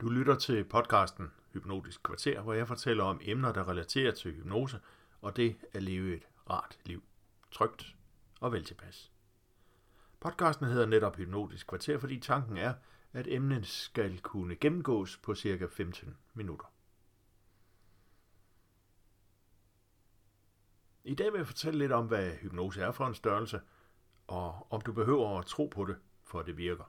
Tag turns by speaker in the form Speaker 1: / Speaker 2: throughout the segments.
Speaker 1: Du lytter til podcasten Hypnotisk Kvarter, hvor jeg fortæller om emner, der relaterer til hypnose, og det at leve et rart liv. Trygt og vel tilpas. Podcasten hedder netop Hypnotisk Kvarter, fordi tanken er, at emnet skal kunne gennemgås på cirka 15 minutter. I dag vil jeg fortælle lidt om, hvad hypnose er for en størrelse, og om du behøver at tro på det, for at det virker.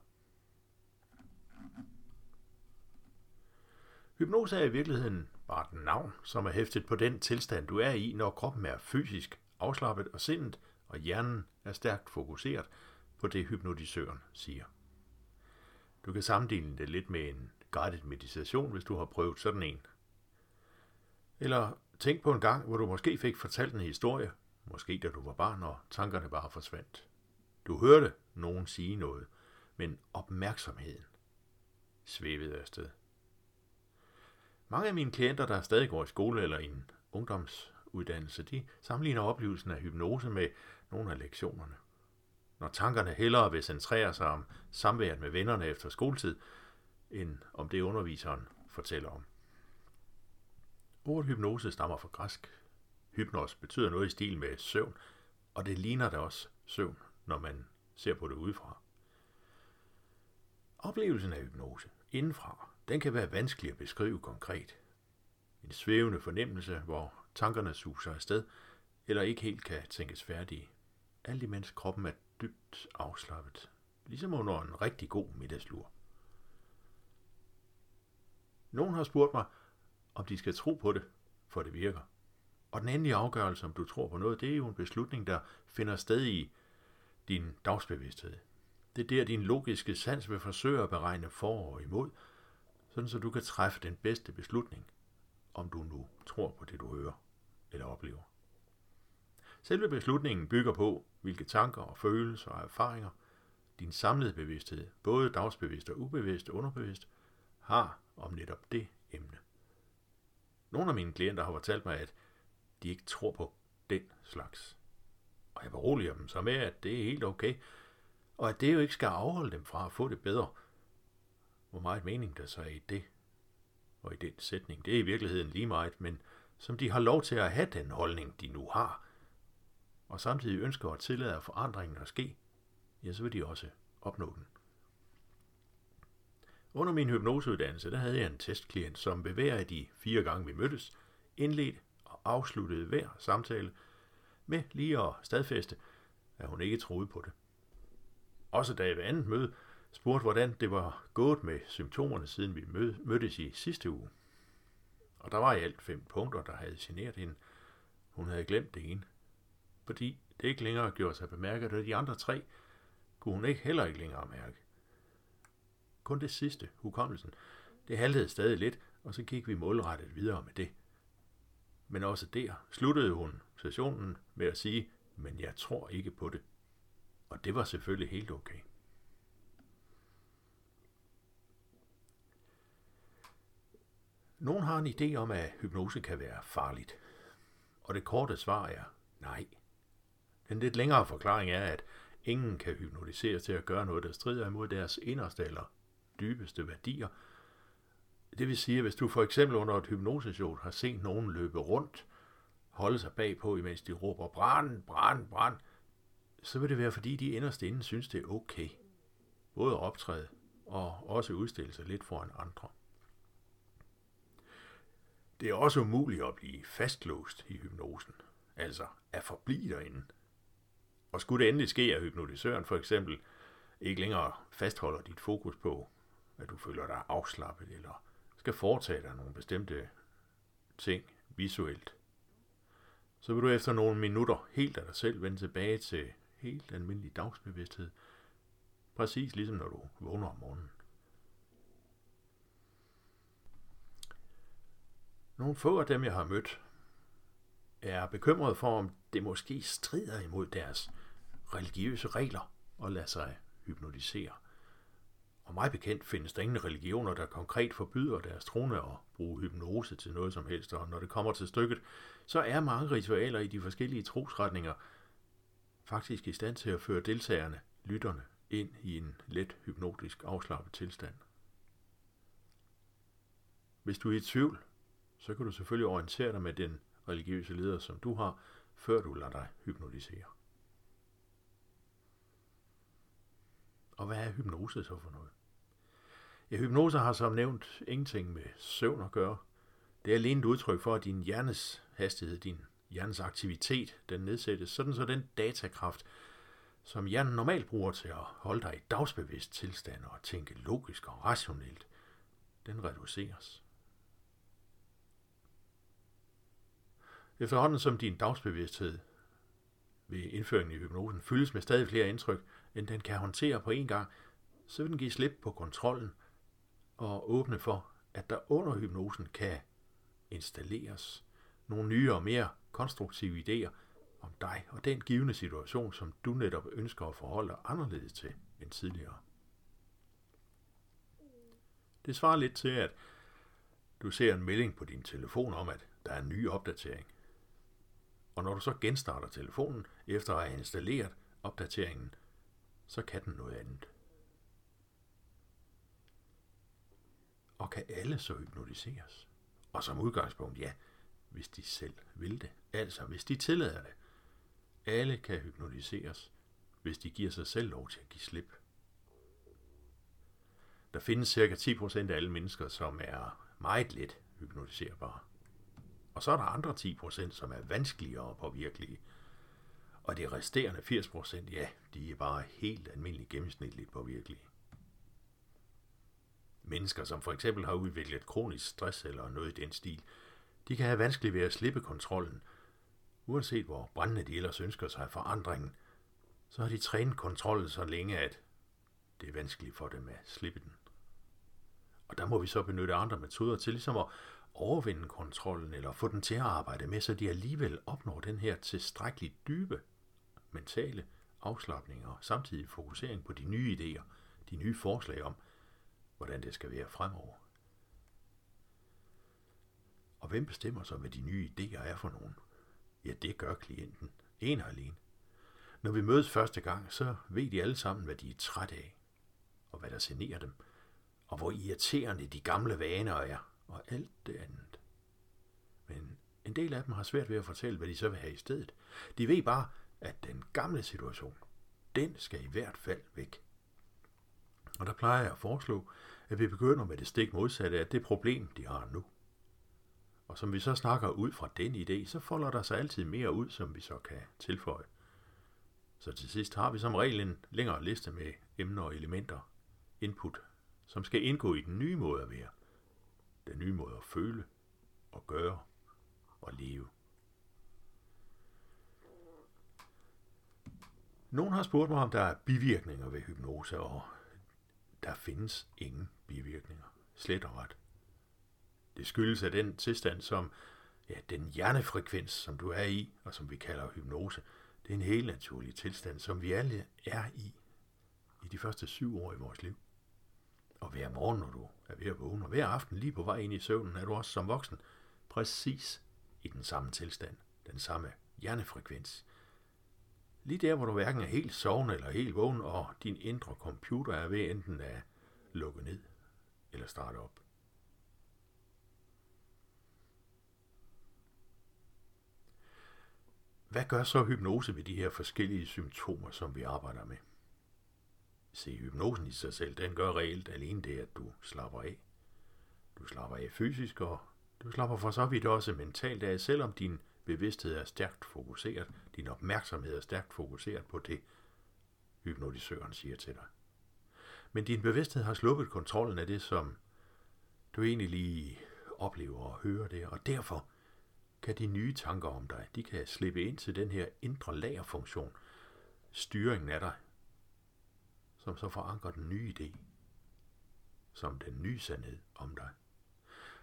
Speaker 1: Hypnose er i virkeligheden bare et navn, som er hæftet på den tilstand, du er i, når kroppen er fysisk afslappet og sindet, og hjernen er stærkt fokuseret på det, hypnotisøren siger. Du kan sammenligne det lidt med en guided meditation, hvis du har prøvet sådan en. Eller tænk på en gang, hvor du måske fik fortalt en historie, måske da du var barn, og tankerne bare forsvandt. Du hørte nogen sige noget, men opmærksomheden svævede afsted. Mange af mine klienter, der stadig går i skole eller i en ungdomsuddannelse, de sammenligner oplevelsen af hypnose med nogle af lektionerne. Når tankerne hellere vil centrere sig om samværet med vennerne efter skoletid, end om det underviseren fortæller om. Ordet hypnose stammer fra græsk. Hypnos betyder noget i stil med søvn, og det ligner da også søvn, når man ser på det udefra. Oplevelsen af hypnose indenfra den kan være vanskelig at beskrive konkret. En svævende fornemmelse, hvor tankerne suser afsted, eller ikke helt kan tænkes færdige. Alt imens kroppen er dybt afslappet, ligesom under en rigtig god middagslur. Nogen har spurgt mig, om de skal tro på det, for det virker. Og den endelige afgørelse, om du tror på noget, det er jo en beslutning, der finder sted i din dagsbevidsthed. Det er der, din logiske sans vil forsøge at beregne for og imod, sådan så du kan træffe den bedste beslutning, om du nu tror på det, du hører eller oplever. Selve beslutningen bygger på, hvilke tanker og følelser og erfaringer din samlede bevidsthed, både dagsbevidst og ubevidst og underbevidst, har om netop det emne. Nogle af mine klienter har fortalt mig, at de ikke tror på den slags. Og jeg beroliger dem så med, at det er helt okay, og at det jo ikke skal afholde dem fra at få det bedre – hvor meget mening der så er i det, og i den sætning. Det er i virkeligheden lige meget, men som de har lov til at have den holdning, de nu har, og samtidig ønsker at tillade forandringen at ske, ja, så vil de også opnå den. Under min hypnoseuddannelse, der havde jeg en testklient, som ved hver af de fire gange, vi mødtes, indledt og afsluttede hver samtale med lige at stadfæste, at hun ikke troede på det. Også da jeg ved andet møde spurgte, hvordan det var gået med symptomerne, siden vi mødtes i sidste uge. Og der var i alt fem punkter, der havde generet hende. Hun havde glemt det ene, fordi det ikke længere gjorde sig bemærket, og de andre tre kunne hun ikke heller ikke længere mærke. Kun det sidste, hukommelsen, det haltede stadig lidt, og så gik vi målrettet videre med det. Men også der sluttede hun sessionen med at sige, men jeg tror ikke på det. Og det var selvfølgelig helt okay. Nogen har en idé om, at hypnose kan være farligt. Og det korte svar er nej. Den lidt længere forklaring er, at ingen kan hypnotiseres til at gøre noget, der strider imod deres inderste eller dybeste værdier. Det vil sige, at hvis du for eksempel under et hypnoseshow har set nogen løbe rundt, holde sig bagpå, imens de råber brand, brand, brand, så vil det være, fordi de inderst inde synes, det er okay. Både at optræde og også udstille sig lidt foran andre. Det er også umuligt at blive fastlåst i hypnosen, altså at forblive derinde. Og skulle det endelig ske, at hypnotisøren for eksempel ikke længere fastholder dit fokus på, at du føler dig afslappet, eller skal foretage dig nogle bestemte ting visuelt, så vil du efter nogle minutter helt af dig selv vende tilbage til helt almindelig dagsbevidsthed, præcis ligesom når du vågner om morgenen. Nogle få af dem, jeg har mødt, er bekymrede for, om det måske strider imod deres religiøse regler at lade sig hypnotisere. Og mig bekendt findes der ingen religioner, der konkret forbyder deres troende at bruge hypnose til noget som helst, og når det kommer til stykket, så er mange ritualer i de forskellige trosretninger faktisk i stand til at føre deltagerne, lytterne, ind i en let hypnotisk afslappet tilstand. Hvis du er i tvivl, så kan du selvfølgelig orientere dig med den religiøse leder, som du har, før du lader dig hypnotisere. Og hvad er hypnose så for noget? Ja, hypnose har som nævnt ingenting med søvn at gøre. Det er alene et udtryk for, at din hjernes hastighed, din hjernes aktivitet, den nedsættes, sådan så den datakraft, som hjernen normalt bruger til at holde dig i dagsbevidst tilstand og tænke logisk og rationelt, den reduceres. Efterhånden som din dagsbevidsthed ved indføringen i hypnosen fyldes med stadig flere indtryk, end den kan håndtere på en gang, så vil den give slip på kontrollen og åbne for, at der under hypnosen kan installeres nogle nye og mere konstruktive idéer om dig og den givende situation, som du netop ønsker at forholde dig anderledes til end tidligere. Det svarer lidt til, at du ser en melding på din telefon om, at der er en ny opdatering. Og når du så genstarter telefonen efter at have installeret opdateringen, så kan den noget andet. Og kan alle så hypnotiseres? Og som udgangspunkt, ja, hvis de selv vil det. Altså, hvis de tillader det. Alle kan hypnotiseres, hvis de giver sig selv lov til at give slip. Der findes ca. 10% af alle mennesker, som er meget let hypnotiserbare. Og så er der andre 10%, som er vanskeligere påvirkelige. Og de resterende 80%, ja, de er bare helt almindeligt gennemsnitligt påvirkelige. Mennesker, som for eksempel har udviklet kronisk stress eller noget i den stil, de kan have vanskeligt ved at slippe kontrollen. Uanset hvor brændende de ellers ønsker sig forandringen, så har de trænet kontrollen så længe, at det er vanskeligt for dem at slippe den. Og der må vi så benytte andre metoder til ligesom at overvinde kontrollen eller få den til at arbejde med, så de alligevel opnår den her tilstrækkeligt dybe mentale afslappning og samtidig fokusering på de nye idéer, de nye forslag om, hvordan det skal være fremover. Og hvem bestemmer så, hvad de nye idéer er for nogen? Ja, det gør klienten. En og alene. Når vi mødes første gang, så ved de alle sammen, hvad de er trætte af, og hvad der generer dem, og hvor irriterende de gamle vaner er, og alt det andet. Men en del af dem har svært ved at fortælle, hvad de så vil have i stedet. De ved bare, at den gamle situation, den skal i hvert fald væk. Og der plejer jeg at foreslå, at vi begynder med det stik modsatte af det problem, de har nu. Og som vi så snakker ud fra den idé, så folder der sig altid mere ud, som vi så kan tilføje. Så til sidst har vi som regel en længere liste med emner og elementer, input, som skal indgå i den nye måde at være. Måde at føle og gøre og leve. Nogen har spurgt mig, om der er bivirkninger ved hypnose, og der findes ingen bivirkninger. Slet og ret. Det skyldes af den tilstand, som ja, den hjernefrekvens, som du er i, og som vi kalder hypnose, det er en helt naturlig tilstand, som vi alle er i i de første syv år i vores liv. Og hver morgen, når du er ved at vågne, og hver aften lige på vej ind i søvnen, er du også som voksen præcis i den samme tilstand, den samme hjernefrekvens. Lige der, hvor du hverken er helt sovende eller helt vågen, og din indre computer er ved enten at lukke ned eller starte op. Hvad gør så hypnose ved de her forskellige symptomer, som vi arbejder med? Se, hypnosen i sig selv, den gør reelt alene det, at du slapper af. Du slapper af fysisk, og du slapper for så vidt også mentalt af, selvom din bevidsthed er stærkt fokuseret, din opmærksomhed er stærkt fokuseret på det, hypnotisøren siger til dig. Men din bevidsthed har sluppet kontrollen af det, som du egentlig lige oplever og hører det, og derfor kan de nye tanker om dig, de kan slippe ind til den her indre lagerfunktion, styringen af dig, som så forankrer den nye idé, som den nye sandhed om dig.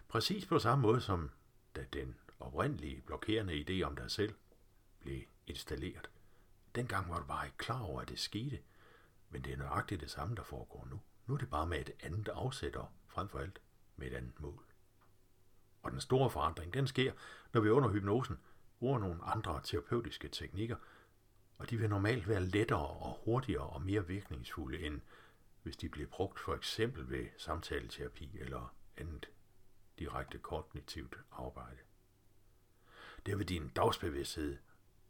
Speaker 1: Præcis på samme måde som da den oprindelige blokerende idé om dig selv blev installeret. Dengang var du bare ikke klar over, at det skete, men det er nøjagtigt det samme, der foregår nu. Nu er det bare med et andet afsætter, frem for alt med et andet mål. Og den store forandring, den sker, når vi under hypnosen bruger nogle andre terapeutiske teknikker, og de vil normalt være lettere og hurtigere og mere virkningsfulde, end hvis de bliver brugt for eksempel ved samtaleterapi eller andet direkte kognitivt arbejde. Det vil din dagsbevidsthed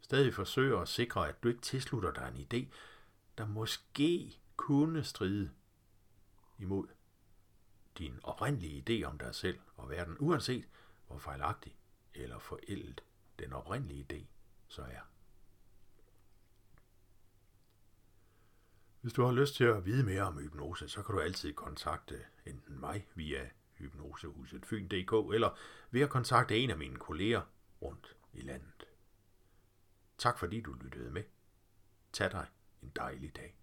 Speaker 1: stadig forsøge at sikre, at du ikke tilslutter dig en idé, der måske kunne stride imod din oprindelige idé om dig selv og verden, uanset hvor fejlagtig eller forældet den oprindelige idé så er. Hvis du har lyst til at vide mere om hypnose, så kan du altid kontakte enten mig via hypnosehuset fyn.dk eller ved at kontakte en af mine kolleger rundt i landet. Tak fordi du lyttede med. Tag dig en dejlig dag.